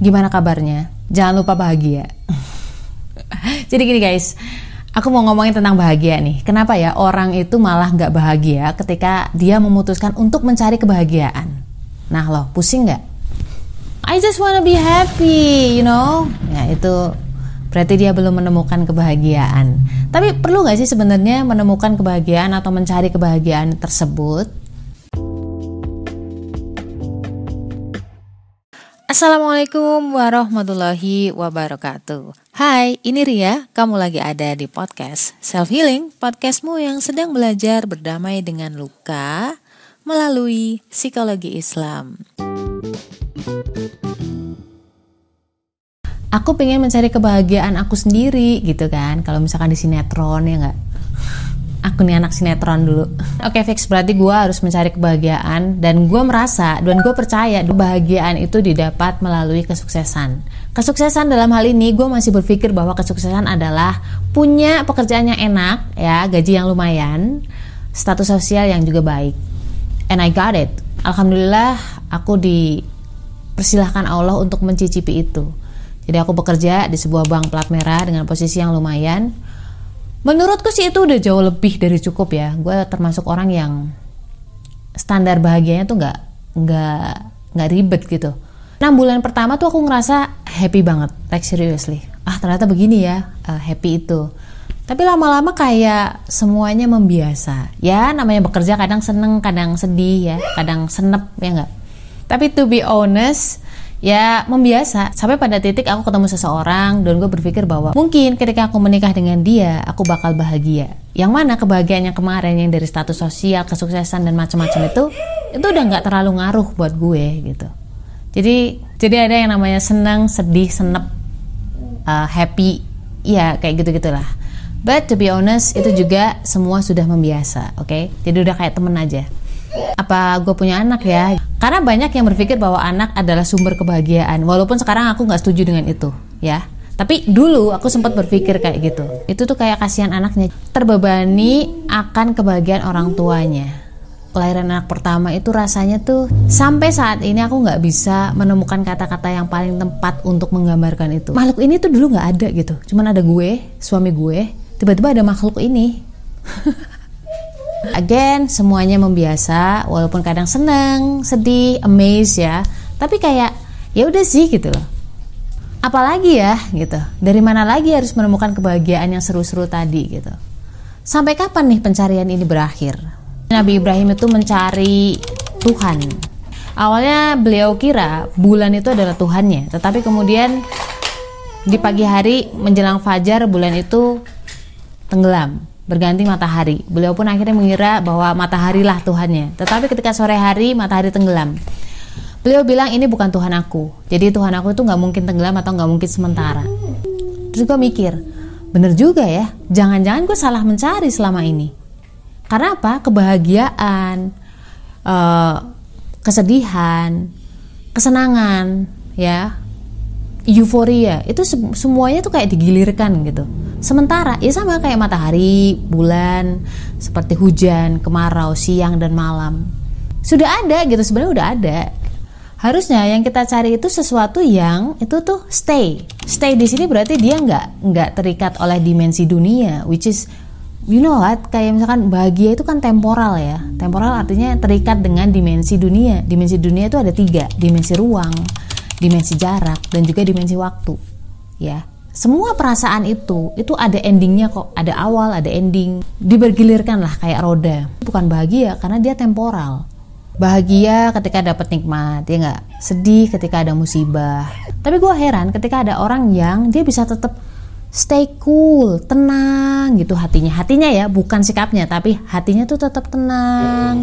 Gimana kabarnya? Jangan lupa bahagia. Jadi gini guys, aku mau ngomongin tentang bahagia nih. Kenapa ya orang itu malah nggak bahagia ketika dia memutuskan untuk mencari kebahagiaan? Nah loh, pusing nggak? I just wanna be happy, you know? Ya itu berarti dia belum menemukan kebahagiaan. Tapi perlu nggak sih sebenarnya menemukan kebahagiaan atau mencari kebahagiaan tersebut? Assalamualaikum warahmatullahi wabarakatuh. Hai, ini Ria. Kamu lagi ada di podcast Self Healing, podcastmu yang sedang belajar berdamai dengan luka melalui psikologi Islam. aku pengen mencari kebahagiaan aku sendiri gitu kan kalau misalkan di sinetron ya nggak aku nih anak sinetron dulu. Oke okay, fix berarti gue harus mencari kebahagiaan dan gue merasa dan gue percaya kebahagiaan itu didapat melalui kesuksesan. Kesuksesan dalam hal ini gue masih berpikir bahwa kesuksesan adalah punya pekerjaan yang enak ya gaji yang lumayan status sosial yang juga baik. And I got it. Alhamdulillah aku dipersilahkan Allah untuk mencicipi itu. Jadi aku bekerja di sebuah bank plat merah dengan posisi yang lumayan. Menurutku sih itu udah jauh lebih dari cukup ya. Gue termasuk orang yang standar bahagianya tuh nggak nggak nggak ribet gitu. 6 bulan pertama tuh aku ngerasa happy banget, like seriously. Ah ternyata begini ya, uh, happy itu. Tapi lama-lama kayak semuanya membiasa. Ya namanya bekerja kadang seneng, kadang sedih ya, kadang senep ya nggak. Tapi to be honest, ya membiasa. Sampai pada titik aku ketemu seseorang dan gue berpikir bahwa mungkin ketika aku menikah dengan dia aku bakal bahagia. Yang mana kebahagiaan yang kemarin yang dari status sosial kesuksesan dan macam-macam itu itu udah nggak terlalu ngaruh buat gue gitu. Jadi jadi ada yang namanya senang sedih senep uh, happy ya kayak gitu gitulah but to be honest itu juga semua sudah membiasa oke? Okay? jadi udah kayak temen aja apa gue punya anak ya? Karena banyak yang berpikir bahwa anak adalah sumber kebahagiaan. Walaupun sekarang aku nggak setuju dengan itu ya. Tapi dulu aku sempat berpikir kayak gitu. Itu tuh kayak kasihan anaknya. Terbebani akan kebahagiaan orang tuanya. Kelahiran anak pertama itu rasanya tuh sampai saat ini aku nggak bisa menemukan kata-kata yang paling tepat untuk menggambarkan itu. Makhluk ini tuh dulu nggak ada gitu. Cuman ada gue suami gue tiba-tiba ada makhluk ini Again, semuanya membiasa, walaupun kadang seneng, sedih, amazed ya. Tapi kayak ya udah sih gitu loh. Apalagi ya gitu. Dari mana lagi harus menemukan kebahagiaan yang seru-seru tadi gitu. Sampai kapan nih pencarian ini berakhir? Nabi Ibrahim itu mencari Tuhan. Awalnya beliau kira bulan itu adalah Tuhannya, tetapi kemudian di pagi hari menjelang fajar bulan itu tenggelam berganti matahari. Beliau pun akhirnya mengira bahwa mataharilah Tuhannya. Tetapi ketika sore hari matahari tenggelam, beliau bilang ini bukan Tuhan aku. Jadi Tuhan aku itu nggak mungkin tenggelam atau nggak mungkin sementara. Terus gue mikir, bener juga ya. Jangan-jangan gue salah mencari selama ini. Karena apa? Kebahagiaan, uh, kesedihan, kesenangan, ya, euforia itu semuanya tuh kayak digilirkan gitu Sementara ya sama kayak matahari, bulan, seperti hujan, kemarau, siang dan malam. Sudah ada gitu sebenarnya udah ada. Harusnya yang kita cari itu sesuatu yang itu tuh stay. Stay di sini berarti dia nggak nggak terikat oleh dimensi dunia, which is you know what kayak misalkan bahagia itu kan temporal ya. Temporal artinya terikat dengan dimensi dunia. Dimensi dunia itu ada tiga, dimensi ruang, dimensi jarak, dan juga dimensi waktu. Ya, semua perasaan itu itu ada endingnya kok. Ada awal ada ending. Dibergilirkan lah kayak roda. Bukan bahagia karena dia temporal. Bahagia ketika dapat nikmat ya nggak? Sedih ketika ada musibah. Tapi gue heran ketika ada orang yang dia bisa tetap stay cool tenang gitu hatinya. Hatinya ya bukan sikapnya tapi hatinya tuh tetap tenang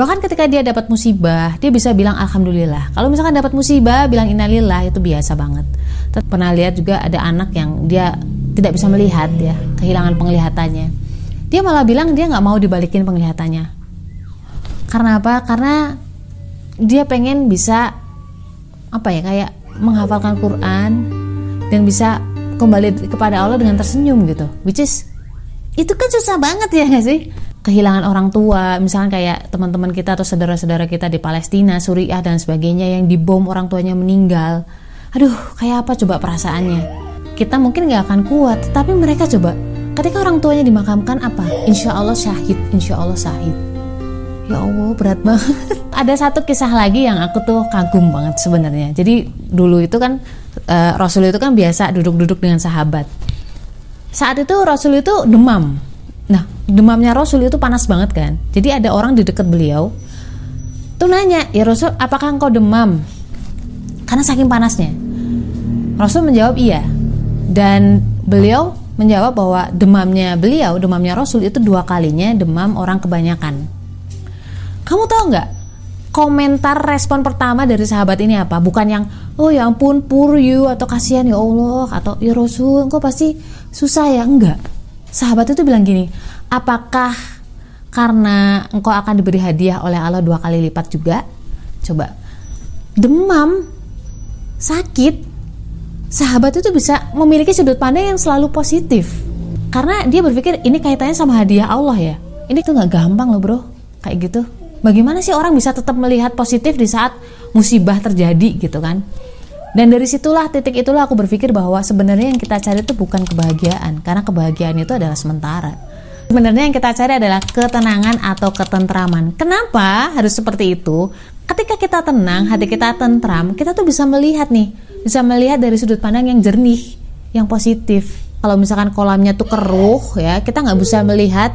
bahkan ketika dia dapat musibah dia bisa bilang alhamdulillah. Kalau misalkan dapat musibah bilang innalillah itu biasa banget. Pernah lihat juga ada anak yang dia tidak bisa melihat ya kehilangan penglihatannya. Dia malah bilang dia nggak mau dibalikin penglihatannya. Karena apa? Karena dia pengen bisa apa ya kayak menghafalkan Quran dan bisa kembali kepada Allah dengan tersenyum gitu which is itu kan susah banget ya nggak sih kehilangan orang tua misalnya kayak teman-teman kita atau saudara-saudara kita di Palestina Suriah dan sebagainya yang dibom orang tuanya meninggal. Aduh kayak apa coba perasaannya? Kita mungkin nggak akan kuat tapi mereka coba. Ketika orang tuanya dimakamkan apa? Insya Allah syahid insya Allah syahid. Ya Allah berat banget. Ada satu kisah lagi yang aku tuh kagum banget sebenarnya. Jadi dulu itu kan uh, Rasul itu kan biasa duduk-duduk dengan sahabat. Saat itu Rasul itu demam demamnya Rasul itu panas banget kan jadi ada orang di dekat beliau tuh nanya ya Rasul apakah engkau demam karena saking panasnya. Rasul menjawab iya. Dan beliau menjawab bahwa demamnya beliau, demamnya Rasul itu dua kalinya demam orang kebanyakan. Kamu tahu nggak? Komentar respon pertama dari sahabat ini apa? Bukan yang oh ya ampun pur you atau kasihan ya Allah atau ya Rasul engkau pasti susah ya enggak. Sahabat itu bilang gini, apakah karena engkau akan diberi hadiah oleh Allah dua kali lipat juga? Coba demam sakit, sahabat itu bisa memiliki sudut pandang yang selalu positif. Karena dia berpikir ini kaitannya sama hadiah Allah ya. Ini tuh nggak gampang loh bro, kayak gitu. Bagaimana sih orang bisa tetap melihat positif di saat musibah terjadi gitu kan? Dan dari situlah titik itulah aku berpikir bahwa sebenarnya yang kita cari itu bukan kebahagiaan, karena kebahagiaan itu adalah sementara. Sebenarnya yang kita cari adalah ketenangan atau ketentraman. Kenapa harus seperti itu? ketika kita tenang, hati kita tentram, kita tuh bisa melihat nih, bisa melihat dari sudut pandang yang jernih, yang positif. Kalau misalkan kolamnya tuh keruh ya, kita nggak bisa melihat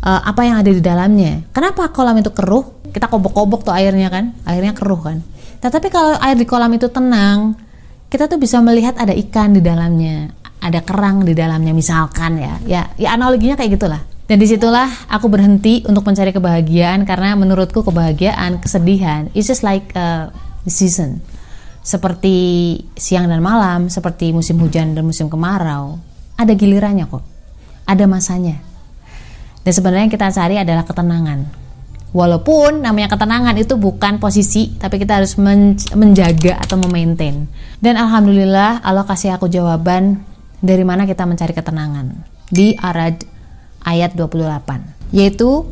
uh, apa yang ada di dalamnya. Kenapa kolam itu keruh? Kita kobok-kobok tuh airnya kan, airnya keruh kan. Tetapi kalau air di kolam itu tenang, kita tuh bisa melihat ada ikan di dalamnya, ada kerang di dalamnya misalkan ya. Ya, ya analoginya kayak gitulah. Dan di situlah aku berhenti untuk mencari kebahagiaan karena menurutku kebahagiaan, kesedihan, it's just like a season. Seperti siang dan malam, seperti musim hujan dan musim kemarau, ada gilirannya kok, ada masanya. Dan sebenarnya yang kita cari adalah ketenangan. Walaupun namanya ketenangan itu bukan posisi, tapi kita harus men menjaga atau memaintain. Dan alhamdulillah Allah kasih aku jawaban dari mana kita mencari ketenangan. Di Arad ayat 28 yaitu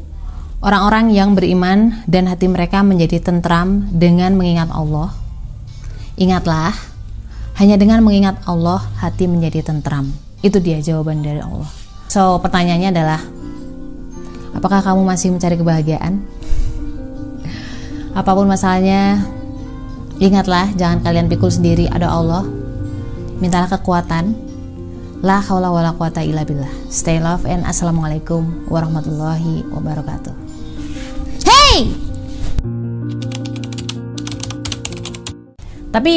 orang-orang yang beriman dan hati mereka menjadi tentram dengan mengingat Allah. Ingatlah hanya dengan mengingat Allah hati menjadi tentram. Itu dia jawaban dari Allah. So pertanyaannya adalah apakah kamu masih mencari kebahagiaan apa pun masalahnya ingatlah jangan kalian pikul sendiri ada Allah mintalah kekuatan La haula wala quwata illa billah. Stay love and assalamualaikum warahmatullahi wabarakatuh. Hey! Tapi